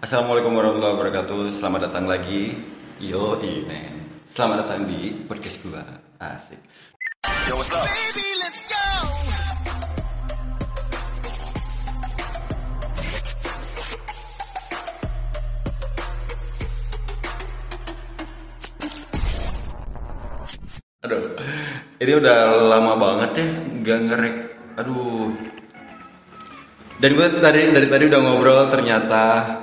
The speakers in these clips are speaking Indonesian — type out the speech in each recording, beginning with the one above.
Assalamualaikum warahmatullahi wabarakatuh. Selamat datang lagi. Yo, men. Selamat datang di podcast gua. Asik. Yo, what's up? Baby, let's go. Aduh, ini udah lama banget ya nggak ngerek. Aduh. Dan gue tadi dari tadi udah ngobrol ternyata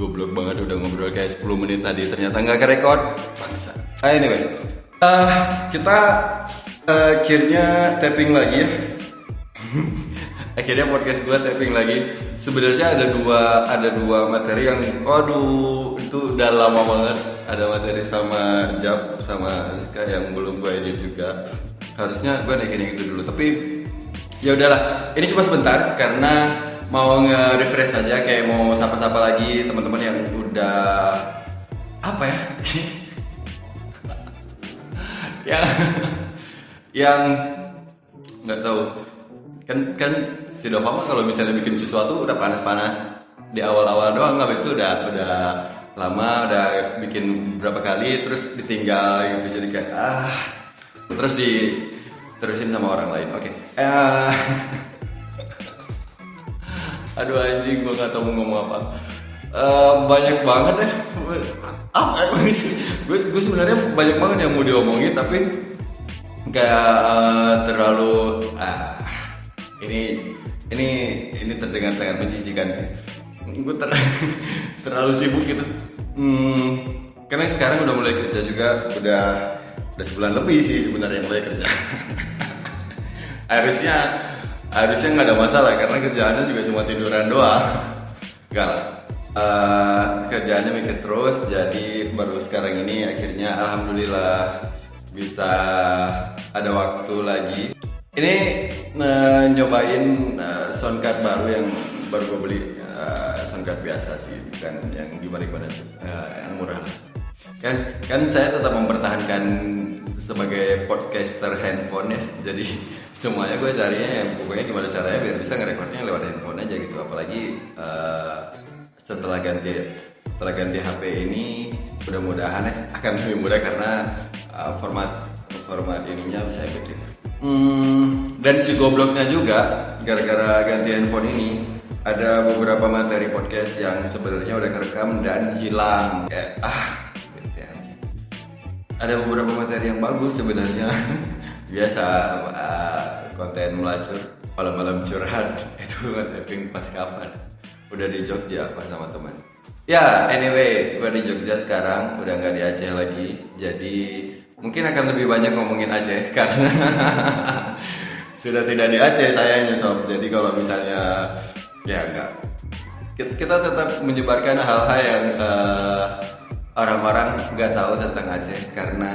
goblok banget udah ngobrol kayak 10 menit tadi ternyata nggak kerekord. Bangsa. Ah, anyway, Eh, kita eh, akhirnya tapping lagi ya. akhirnya podcast gue tapping lagi. Sebenarnya ada dua ada dua materi yang, waduh itu udah lama banget. Ada materi sama Jab sama Rizka yang belum gue edit juga. Harusnya gue naikin yang itu dulu, tapi ya udahlah. Ini cuma sebentar karena mau nge-refresh aja kayak mau sapa-sapa lagi teman-teman yang udah apa ya? yang yang nggak tahu. Kan kan si mah kalau misalnya bikin sesuatu udah panas-panas. Di awal-awal doang habis itu udah udah lama udah bikin berapa kali terus ditinggal gitu. Jadi kayak ah terus di terusin sama orang lain. Oke. Eh, aduh anjing gua nggak tahu mau ngomong apa. Eh, banyak banget ya apa gue gue sebenarnya banyak banget yang mau diomongin tapi kayak eh, terlalu ah ini ini ini terdengar sangat menjijikan gue ter, terlalu sibuk gitu. Hmm, karena sekarang udah mulai kerja juga udah udah sebulan lebih sih sebenarnya mulai kerja. Harusnya harusnya nggak ada masalah karena kerjaannya juga cuma tiduran doang. Enggak lah. Eh, kerjaannya mikir terus jadi baru sekarang ini akhirnya alhamdulillah bisa ada waktu lagi. Ini nyobain eh, soundcard baru yang baru gue beli. Eh, soundcard biasa sih bukan yang gimana gimana yang murah kan kan saya tetap mempertahankan sebagai podcaster handphone ya jadi semuanya gue carinya yang pokoknya gimana caranya biar bisa ngerekodnya lewat handphone aja gitu apalagi eh, setelah ganti setelah ganti HP ini mudah-mudahan ya akan lebih mudah karena uh, format format ininya bisa gede. Hmm, dan si gobloknya juga gara-gara ganti handphone ini ada beberapa materi podcast yang sebenarnya udah kerekam dan hilang. Kayak ah. Ada beberapa materi yang bagus sebenarnya. Biasa uh, konten melacur malam-malam curhat itu tapping pas kapan? Udah di Jogja pas sama teman ya anyway gue di Jogja sekarang udah nggak di Aceh lagi. Jadi mungkin akan lebih banyak ngomongin Aceh karena sudah tidak di Aceh sayangnya sob. Jadi kalau misalnya ya enggak kita, tetap menyebarkan hal-hal yang eh, orang-orang nggak tahu tentang Aceh karena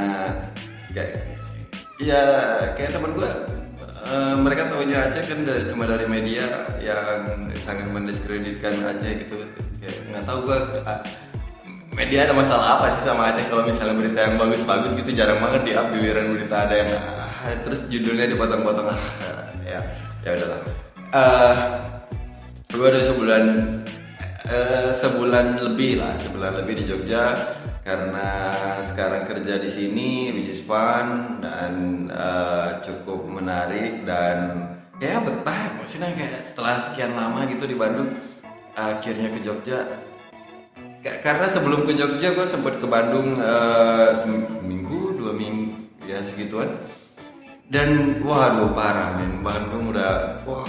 kayak ya kayak teman gue Eh, mereka tahunya Aceh kan dari, cuma dari media yang sangat mendiskreditkan Aceh gitu. Kayak nggak tahu gua ah, media ada masalah apa sih sama Aceh? Kalau misalnya berita yang bagus-bagus gitu jarang banget di up giliran berita ada yang ah, terus judulnya dipotong-potong. Ah, ya ya udahlah. Uh, gua udah sebulan eh, sebulan lebih lah sebulan lebih di Jogja. Karena sekarang kerja di sini which is fun dan eh, cukup menarik dan ya betah. Maksudnya kayak setelah sekian lama gitu di Bandung akhirnya ke Jogja. Ka- karena sebelum ke Jogja gue sempat ke Bandung eh, seminggu dua minggu ya segituan. Dan waduh parah men. Bandung udah wah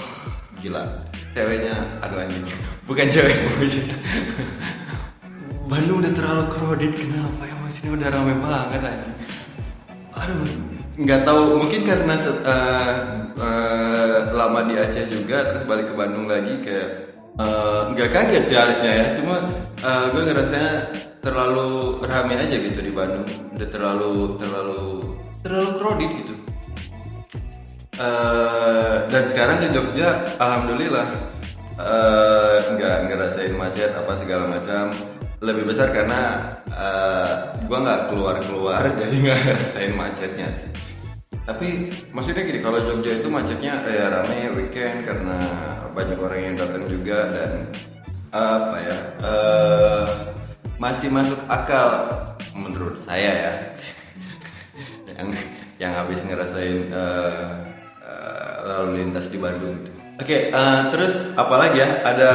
gila. Ceweknya aduh anjing. Bukan cewek maksudnya Bandung udah terlalu crowded kenapa ya maksudnya udah rame banget aja aduh nggak tahu mungkin karena set- eh, eh, lama di Aceh juga terus balik ke Bandung lagi kayak eh, nggak kaget sih harusnya ya. Cuma eh, gue ngerasanya terlalu rame aja gitu di Bandung. Udah terlalu terlalu terlalu crowded gitu Eh, dan sekarang ke Jogja alhamdulillah eh, nggak ngerasain macet apa segala macam. Lebih besar karena eh, gua nggak keluar keluar jadi nggak ngerasain macetnya sih. Tapi maksudnya gini kalau Jogja itu macetnya ya rame weekend karena banyak orang yang datang juga dan apa ya uh, masih masuk akal menurut saya ya. Yang yang habis ngerasain uh, uh, lalu lintas di Bandung gitu. Oke, okay, uh, terus apalagi ya? Ada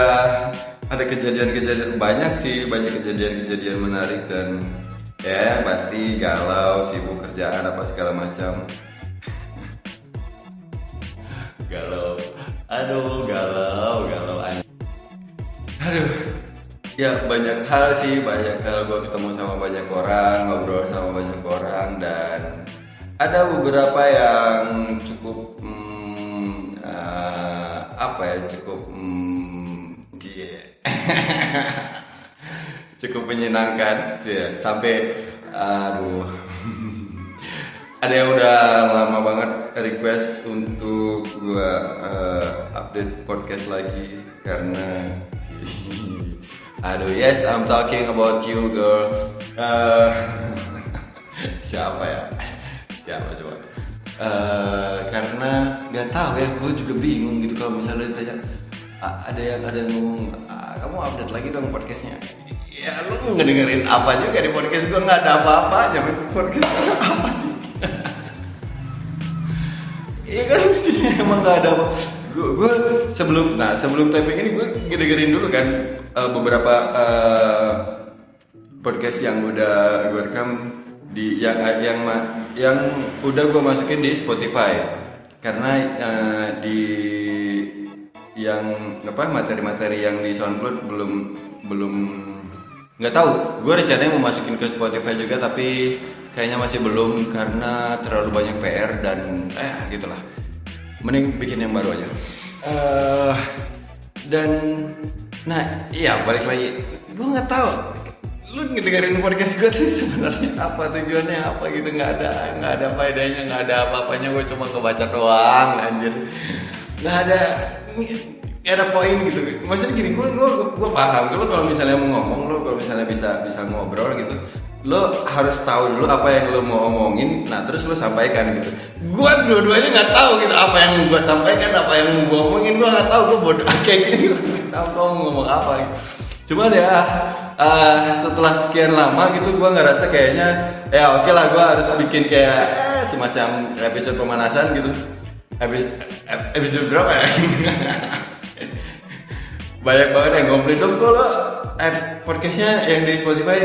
ada kejadian-kejadian banyak sih banyak kejadian-kejadian menarik dan ya pasti galau sibuk kerjaan apa segala macam. Galau. Aduh galau galau aduh. Ya banyak hal sih banyak hal. Gue ketemu sama banyak orang ngobrol sama banyak orang dan ada beberapa yang cukup cukup menyenangkan yeah. sampai aduh. Ada yang udah lama banget request untuk gua uh, update podcast lagi karena aduh yes I'm talking about you girl. Uh, siapa ya? Siapa coba? Uh, karena nggak tahu ya gue juga bingung gitu kalau misalnya ditanya ada yang ada yang ngomong kamu update lagi dong podcastnya. Ya lu ngedengerin apa juga di podcast gue nggak ada apa-apa aja podcast apa sih? Iya kan emang gak ada apa. Gue, gue sebelum nah sebelum taping ini gue dengerin dulu kan uh, beberapa uh, podcast yang udah gue rekam di yang yang yang udah gue masukin di Spotify. Karena uh, di yang apa materi-materi yang di SoundCloud belum belum nggak tahu. Gue rencananya mau masukin ke Spotify juga tapi kayaknya masih belum karena terlalu banyak PR dan eh gitulah. Mending bikin yang baru aja. Uh, dan nah iya balik lagi. Gue nggak tahu. Lu ngedengerin podcast gue tuh sebenarnya apa tujuannya apa gitu? Nggak ada nggak ada faedahnya nggak ada apa-apanya. Gue cuma kebaca doang anjir nggak ada nggak ada poin gitu. Maksudnya gini gue gue gue paham. Lo kalau misalnya mau ngomong lo kalau misalnya bisa bisa ngobrol gitu lo harus tahu dulu apa yang lo mau omongin nah terus lo sampaikan gitu. Gue dua-duanya nggak tahu gitu apa yang gue sampaikan apa yang gue omongin gue nggak tahu gue bodoh kayak gini gue tahu gue mau ngomong apa gitu. Cuma ya uh, setelah sekian lama gitu gue nggak rasa kayaknya ya oke okay lah gue harus bikin kayak eh, semacam episode pemanasan gitu episode, episode berapa ya? Banyak banget yang komplain dong kalau eh, podcastnya yang di Spotify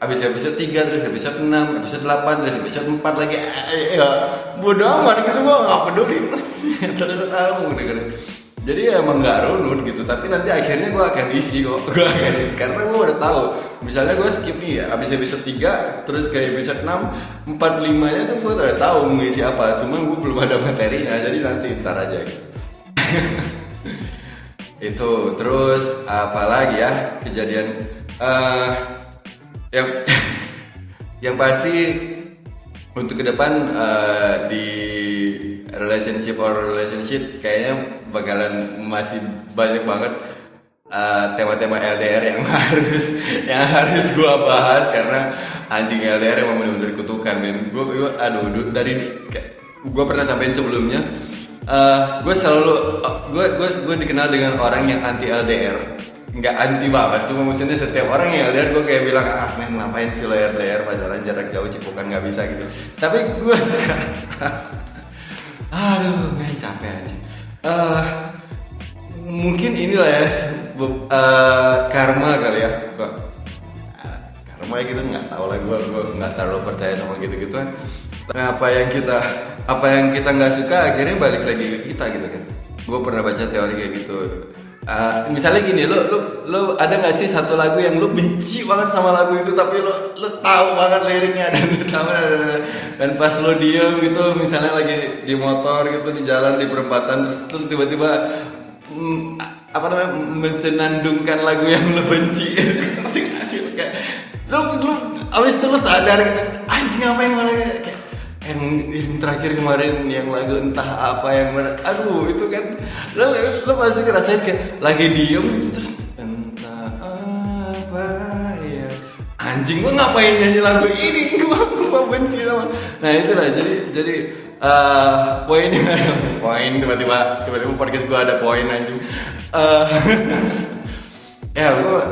habis episode 3 terus episode 6 episode 8 terus episode 4 lagi. Ya bodo amat gitu gua gak peduli. Terus mau dengerin jadi ya emang gak runut gitu tapi nanti akhirnya gua akan isi kok gua akan isi. Karena gua udah tahu misalnya gua skip nih ya habis episode 3 terus ke episode 6 4 5 nya tuh gua udah tahu mau isi apa cuman gua belum ada materinya jadi nanti ntar aja gitu. Itu terus apa lagi ya kejadian? Uh, yang yang pasti untuk ke depan uh, di relationship or relationship kayaknya bakalan masih banyak banget tema tema-tema LDR yang harus yang harus gua bahas karena anjing LDR emang benar-benar kutukan men. Gua, gua aduh dari gua pernah sampein sebelumnya uh, gue selalu gue gue gue dikenal dengan orang yang anti LDR nggak anti banget cuma maksudnya setiap orang yang lihat gue kayak bilang ah men ngapain sih lo LDR pacaran jarak jauh cipukan nggak bisa gitu. Tapi gue sekarang aduh men capek aja uh, mungkin inilah ya uh, karma kali ya. Gue uh, karma ya gitu nggak tahu lah gue gue nggak terlalu percaya sama gitu gituan nah, apa yang kita apa yang kita nggak suka akhirnya balik lagi ke kita gitu kan. Gue pernah baca teori kayak gitu Uh, misalnya gini, lo, lo, lo ada nggak sih satu lagu yang lo benci banget sama lagu itu, tapi lo, lo tahu banget liriknya dan tahu dan, dan pas lo diem gitu, misalnya lagi di motor gitu di jalan di perempatan terus lo tiba-tiba mm, apa namanya mensenandungkan lagu yang lo benci? Kayak lo, lo abis itu lo sadar gitu, anjing ngapain malah kayak yang, yang terakhir kemarin yang lagu entah apa yang mana. Aduh itu kan lo, lo pasti ngerasain kayak lagi diem gitu terus entah apa ya. Anjing gua ngapain nyanyi lagu ini? Gua gua benci sama nah itulah jadi jadi uh, ada poin tiba-tiba tiba-tiba podcast gua ada poin anjing. Uh, ya gue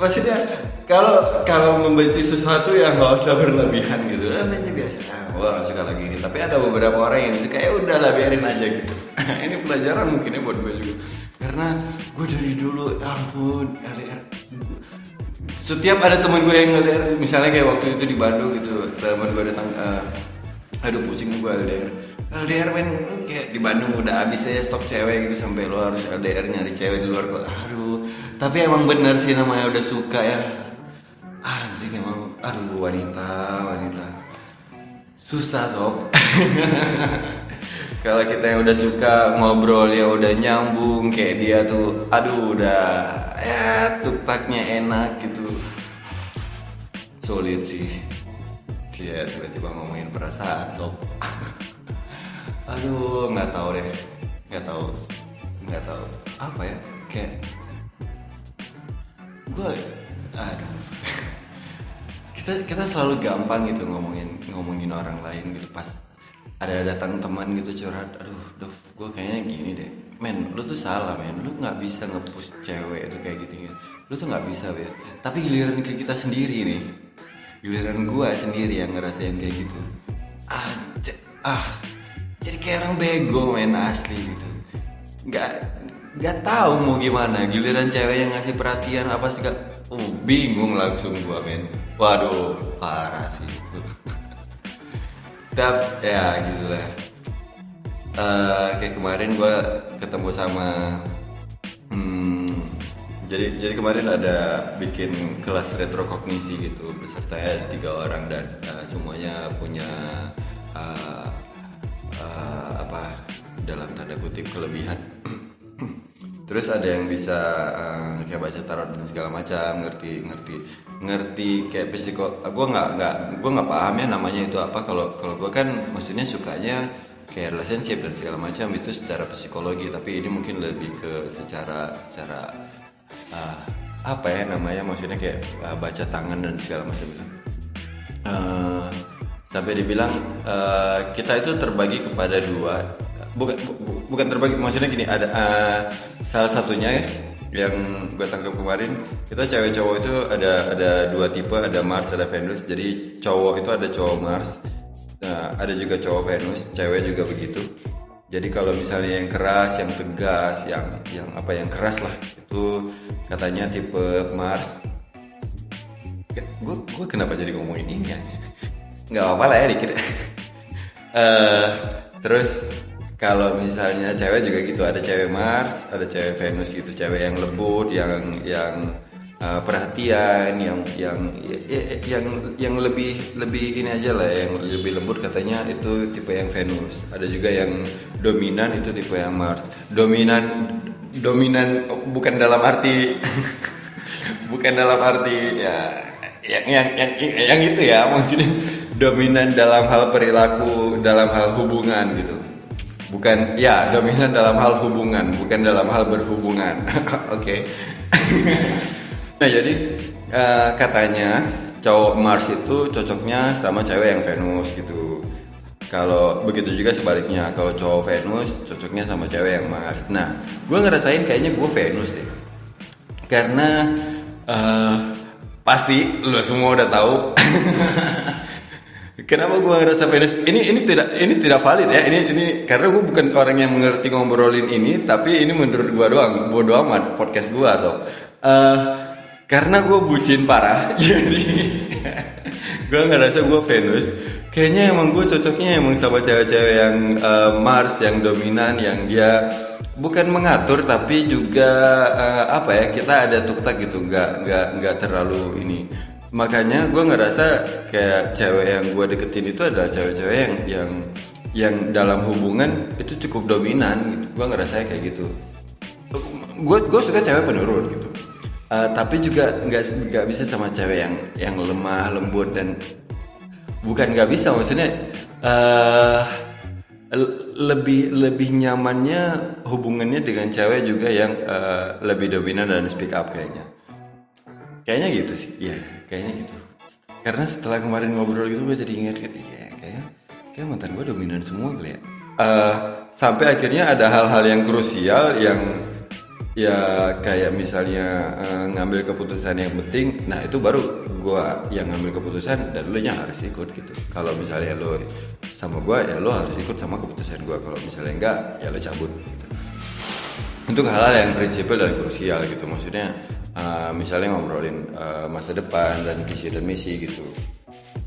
maksudnya kalau kalau membenci sesuatu ya nggak usah berlebihan gitu. Lah benci biasa. Ah, gue gak suka lagi ini. Tapi ada beberapa orang yang suka ya udahlah biarin aja gitu. Ini pelajaran mungkinnya buat gue juga. Karena gue dari dulu ya ampun LDR setiap ada teman gue yang LDR misalnya kayak waktu itu di Bandung gitu teman gue datang uh, aduh pusing gue LDR LDR men lu kayak di Bandung udah habis ya stok cewek gitu sampai lo harus LDR nyari cewek di luar kota. Aduh tapi emang bener sih namanya udah suka ya anjing emang aduh wanita wanita. Susah sob. Kalau kita yang udah suka ngobrol ya udah nyambung kayak dia tuh aduh udah ya tupaknya enak gitu. Sulit sih. Cia tiba-tiba ngomongin perasaan sob. Aduh nggak tahu deh. Nggak tahu. Nggak tahu. Apa ya? Kayak gue aduh kita kita selalu gampang gitu ngomongin ngomongin orang lain gitu. Pas ada datang teman gitu curhat aduh Dov gue kayaknya gini deh. Men lu tuh salah men. Lu nggak bisa ngepush cewek itu kayak gitu gitu lu tuh nggak bisa bet tapi giliran ke kita sendiri nih. Giliran gue sendiri yang ngerasain kayak gitu. Ah ah jadi kayak orang bego men asli gitu. Nggak nggak tahu mau gimana. Giliran cewek yang ngasih perhatian apa sih oh bingung langsung gua men waduh parah sih. Itu Tapi ya gitu lah Eh, kayak kemarin gua ketemu sama hmm, jadi jadi kemarin ada bikin kelas retrokognisi gitu beserta tiga orang dan eh, semuanya punya eh, eh, apa dalam tanda kutip kelebihan terus ada yang bisa eh, kayak baca tarot dan segala macam ngerti ngerti ngerti kayak psiko gue nggak nggak gue nggak paham ya namanya itu apa. Kalau kalau gue kan maksudnya sukanya kayak relationship dan segala macam itu secara psikologi tapi ini mungkin lebih ke secara secara eh, apa ya namanya maksudnya kayak eh, baca tangan dan segala macam Eh, sampai dibilang eh, kita itu terbagi kepada dua bukan bu- bukan terbagi maksudnya gini ada eh, salah satunya ya yang gue tangkap kemarin kita cewek cowok itu ada ada dua tipe ada Mars ada Venus. Jadi cowok itu ada cowok Mars Nah, ada juga cowok Venus cewek juga begitu. Jadi kalau misalnya yang keras yang tegas yang yang apa yang keras lah itu katanya tipe Mars. Gue gue kenapa jadi ngomongin ini ya? Nggak apa-apa lah ya dikit. Eh, terus kalau misalnya cewek juga gitu ada cewek Mars ada cewek Venus gitu cewek yang lembut yang yang eh, perhatian yang yang ya- ya- yang yang lebih lebih ini aja lah yang lebih lembut katanya itu tipe yang Venus. Ada juga yang dominan itu tipe yang Mars. Dominan dominan bukan dalam arti bukan dalam arti ya yang yang yang, yang itu ya maksudnya dominan dalam hal perilaku dalam hal hubungan gitu bukan ya dominan dalam hal hubungan bukan dalam hal berhubungan. Oke. Nah jadi eh, katanya cowok Mars itu cocoknya sama cewek yang Venus gitu. Kalau begitu juga sebaliknya kalau cowok Venus cocoknya sama cewek yang Mars. Nah gue ngerasain kayaknya gue Venus deh. Karena eh, pasti lo semua udah tahu kenapa gue ngerasa Venus ini ini tidak ini tidak valid ya. Ini ini karena gue bukan orang yang mengerti ngobrolin ini tapi ini menurut gue doang. Bodo amat podcast gue so Eh, karena gue bucin parah jadi gue ngerasa gue Venus kayaknya emang gue cocoknya emang sama cewek-cewek yang eh, Mars yang dominan yang dia bukan mengatur tapi juga eh, apa ya kita ada tuktak gitu. Nggak nggak nggak terlalu ini makanya gue ngerasa kayak cewek yang gue deketin itu adalah cewek-cewek yang yang yang dalam hubungan itu cukup dominan gitu. Gue ngerasa kayak gitu. Gue gue suka cewek penurut gitu. Eh, tapi juga nggak nggak bisa sama cewek yang yang lemah lembut dan bukan nggak bisa maksudnya l- lebih lebih nyamannya hubungannya dengan cewek juga yang eh, lebih dominan dan speak up kayaknya. Kayaknya gitu sih iya kayaknya gitu. Karena setelah kemarin ngobrol gitu gue jadi ingat kan iya kayaknya kayak mantan gue dominan semua kali ya. Eh, sampai akhirnya ada hal-hal yang krusial yang ya kayak misalnya uh, ngambil keputusan yang penting nah itu baru gue yang ngambil keputusan dan lo nya harus ikut gitu. Kalau misalnya lo sama gue ya lo harus ikut sama keputusan gue kalau misalnya enggak ya lo cabut gitu. untuk hal-hal yang prinsipil dan krusial gitu. Maksudnya uh, misalnya ngobrolin uh, masa depan dan visi dan misi gitu.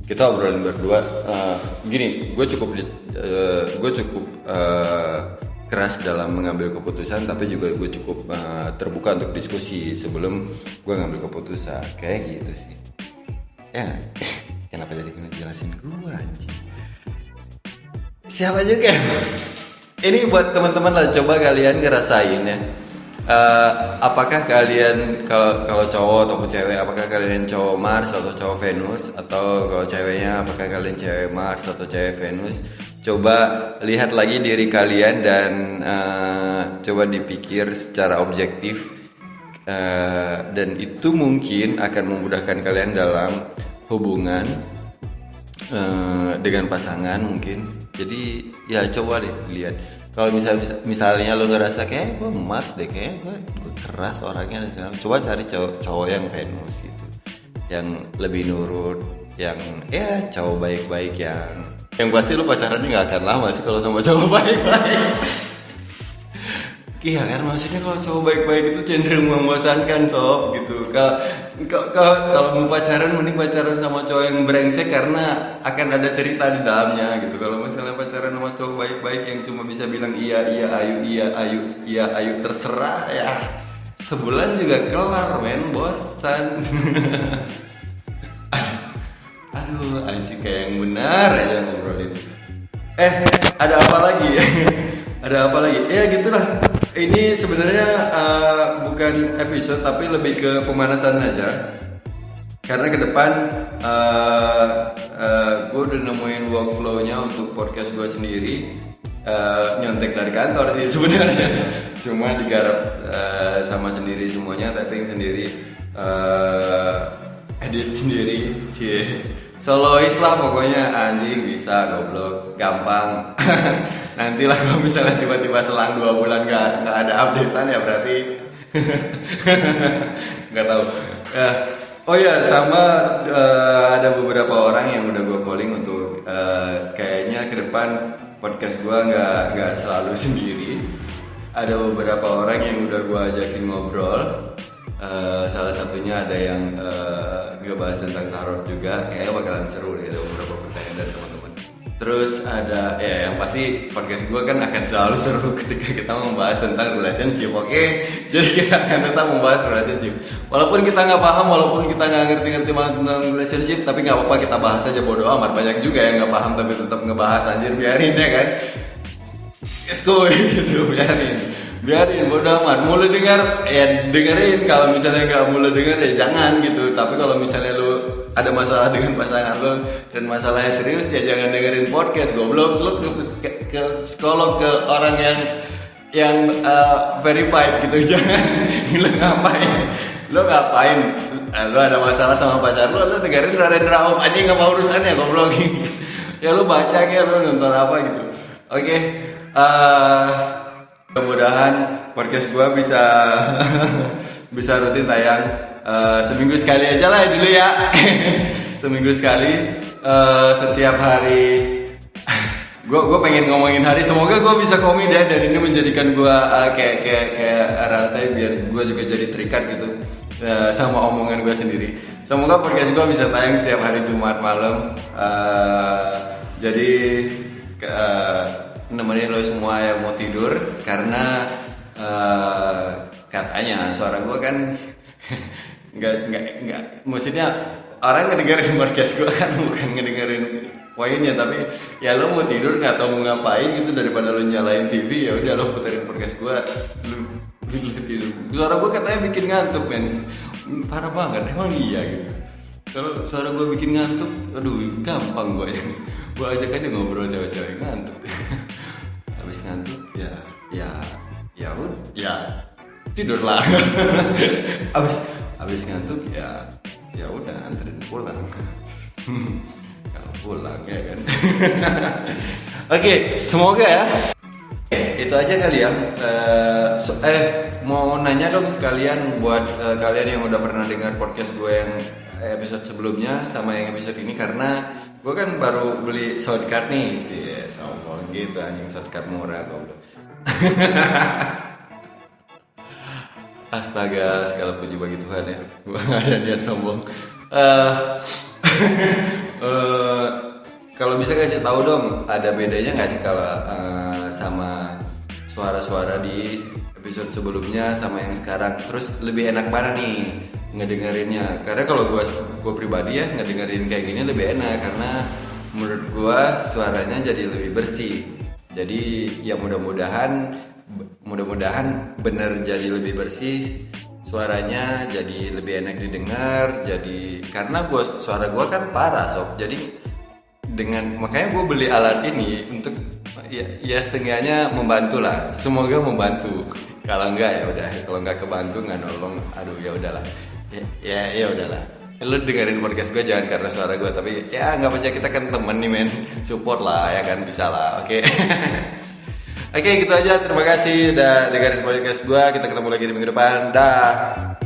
Kita obrolin berdua uh, gini gue cukup uh, gue cukup uh, keras dalam mengambil keputusan tapi juga gue cukup uh, terbuka untuk diskusi sebelum gue ngambil keputusan. Kayak gitu sih. Ya kenapa jadi kena jelasin gue anjing? Siapa juga? Ini buat teman-teman lah coba kalian ngerasain ya uh, apakah kalian kalau kalau cowok ataupun cewek apakah kalian cowok Mars atau cowok Venus? Atau kalau ceweknya apakah kalian cewek Mars atau cewek Venus? Coba lihat lagi diri kalian dan uh, coba dipikir secara objektif. Uh, dan itu mungkin akan memudahkan kalian dalam hubungan uh, dengan pasangan mungkin. Jadi ya coba deh lihat kalau misalnya misalnya lo ngerasa kayak gue emas deh kayak gue, gue keras orangnya coba cari cowok, cowok yang Venus gitu. Yang lebih nurut yang ya cowok baik-baik yang yang pasti lu pacarannya nggak akan lama sih kalau sama cowok baik-baik. Iya kan? Maksudnya kalau cowok baik-baik itu cenderung membosankan sob? Gitu. Kalau kalau mau pacaran mending pacaran sama cowok yang brengsek karena akan ada cerita di dalamnya gitu. Kalau misalnya pacaran sama cowok baik-baik yang cuma bisa bilang iya iya ayu iya ayu iya ayu terserah ya sebulan juga kelar men bosan. Aduh, anjing kayak yang benar aja ngobrolin. Eh, ada apa lagi? ada apa lagi? Ya gitulah. Ini sebenarnya uh, bukan episode tapi lebih ke pemanasan aja. Karena ke depan uh, eh, uh, eh, gue udah nemuin workflow-nya untuk podcast gue sendiri. Uh, nyontek dari kantor sih sebenarnya. Cuma digarap uh, sama sendiri semuanya, tapping sendiri, uh, edit sendiri, cie solois lah pokoknya anjing bisa goblok gampang nanti lah kalau misalnya tiba-tiba selang dua bulan nggak nggak ada updatean ya berarti nggak tahu. Ya. Oh ya sama uh, ada beberapa orang yang udah gue calling untuk uh, kayaknya ke depan podcast gue nggak nggak selalu sendiri. Ada beberapa orang yang udah gue ajakin ngobrol. Uh, salah satunya ada yang uh, ngebahas tentang tarot juga. Kayaknya bakalan seru deh terus ada ya yang pasti podcast gue kan akan selalu seru ketika kita membahas tentang relationship oke? Okay? jadi kita akan tetap membahas relationship. Walaupun kita nggak paham walaupun kita nggak ngerti-ngerti banget tentang relationship tapi nggak apa-apa kita bahas aja bodo amat. Banyak juga yang nggak paham tapi tetap ngebahas anjir biarin ya kan? Let's go gitu biarin biarin bodo amat. Mulai dengar ya dengerin. Kalau misalnya nggak mulai dengar ya jangan gitu. Tapi kalau misalnya lu ada masalah dengan pasangan lu dan masalahnya serius ya jangan dengerin podcast goblok. Lu ke, ke, ke ke orang yang yang uh, verified gitu. Jangan. Lu ngapain? Lu ngapain? Uh, lu ada masalah sama pacar lu lu dengerin Narendra Om aja nggak mau urusannya goblok. Ya lu baca ya lu nonton apa gitu. Oke okay. uh, eh, Mudah-mudahan podcast gue bisa bisa rutin tayang uh, seminggu sekali aja lah dulu ya. seminggu sekali uh, setiap hari. gue gue pengen ngomongin hari. Semoga gue bisa komit ya dan ini menjadikan gue uh, kayak kayak kayak rantai biar gue juga jadi terikat gitu uh, sama omongan gue sendiri. Semoga podcast gue bisa tayang setiap hari Jumat malam. Uh, jadi nemenin lo semua yang mau tidur karena uh, katanya suara gue kan nggak nggak nggak maksudnya orang ngedengerin podcast gue kan bukan ngedengerin poinnya tapi ya lo mau tidur nggak tau mau ngapain gitu daripada lo nyalain TV ya udah lo puterin podcast gue lo tidur. Suara gue katanya bikin ngantuk men. Parah banget emang iya gitu kalau suara gue bikin ngantuk. Aduh gampang gue ya. Gue ajak aja ngobrol cewek-cewek ngantuk. Habis ngantuk ya ya ya ya tidur lah. Habis habis ngantuk ya ya udah anterin pulang. Kalau pulang ya kan. Oke semoga ya. Itu aja kali ya. Eh, eh mau nanya dong sekalian buat eh, kalian yang udah pernah dengar podcast gue yang episode sebelumnya sama yang episode ini karena gue kan baru beli soundcard nih, Cie, sombong gitu anjing soundcard murah goblok. Astaga, segala puji bagi Tuhan ya. Gue gak ada niat sombong. Eh, eh, kalau bisa kasih tahu dong, ada bedanya nggak sih kalau eh, sama suara-suara di episode sebelumnya sama yang sekarang? Terus lebih enak mana nih ngedengerinnya? Karena kalau gue gue pribadi ya ngedengerin kayak gini lebih enak. Karena menurut gue suaranya jadi lebih bersih. Jadi ya mudah-mudahan mudah-mudahan bener jadi lebih bersih suaranya jadi lebih enak didengar jadi karena gua suara gua kan parah sob. Jadi dengan makanya gue beli alat ini untuk ya, ya seenggaknya membantu lah. Semoga membantu. Kalau enggak ya udah. Kalau enggak kebantu nggak nolong. Aduh ya udahlah ya ya, ya udahlah. Lu dengerin podcast gue jangan karena suara gue tapi ya nggak aja kita kan temen nih men. Support lah ya kan? Bisa lah oke. Oke gitu aja. Terima kasih udah dengerin podcast gue kita ketemu lagi di minggu depan. Dah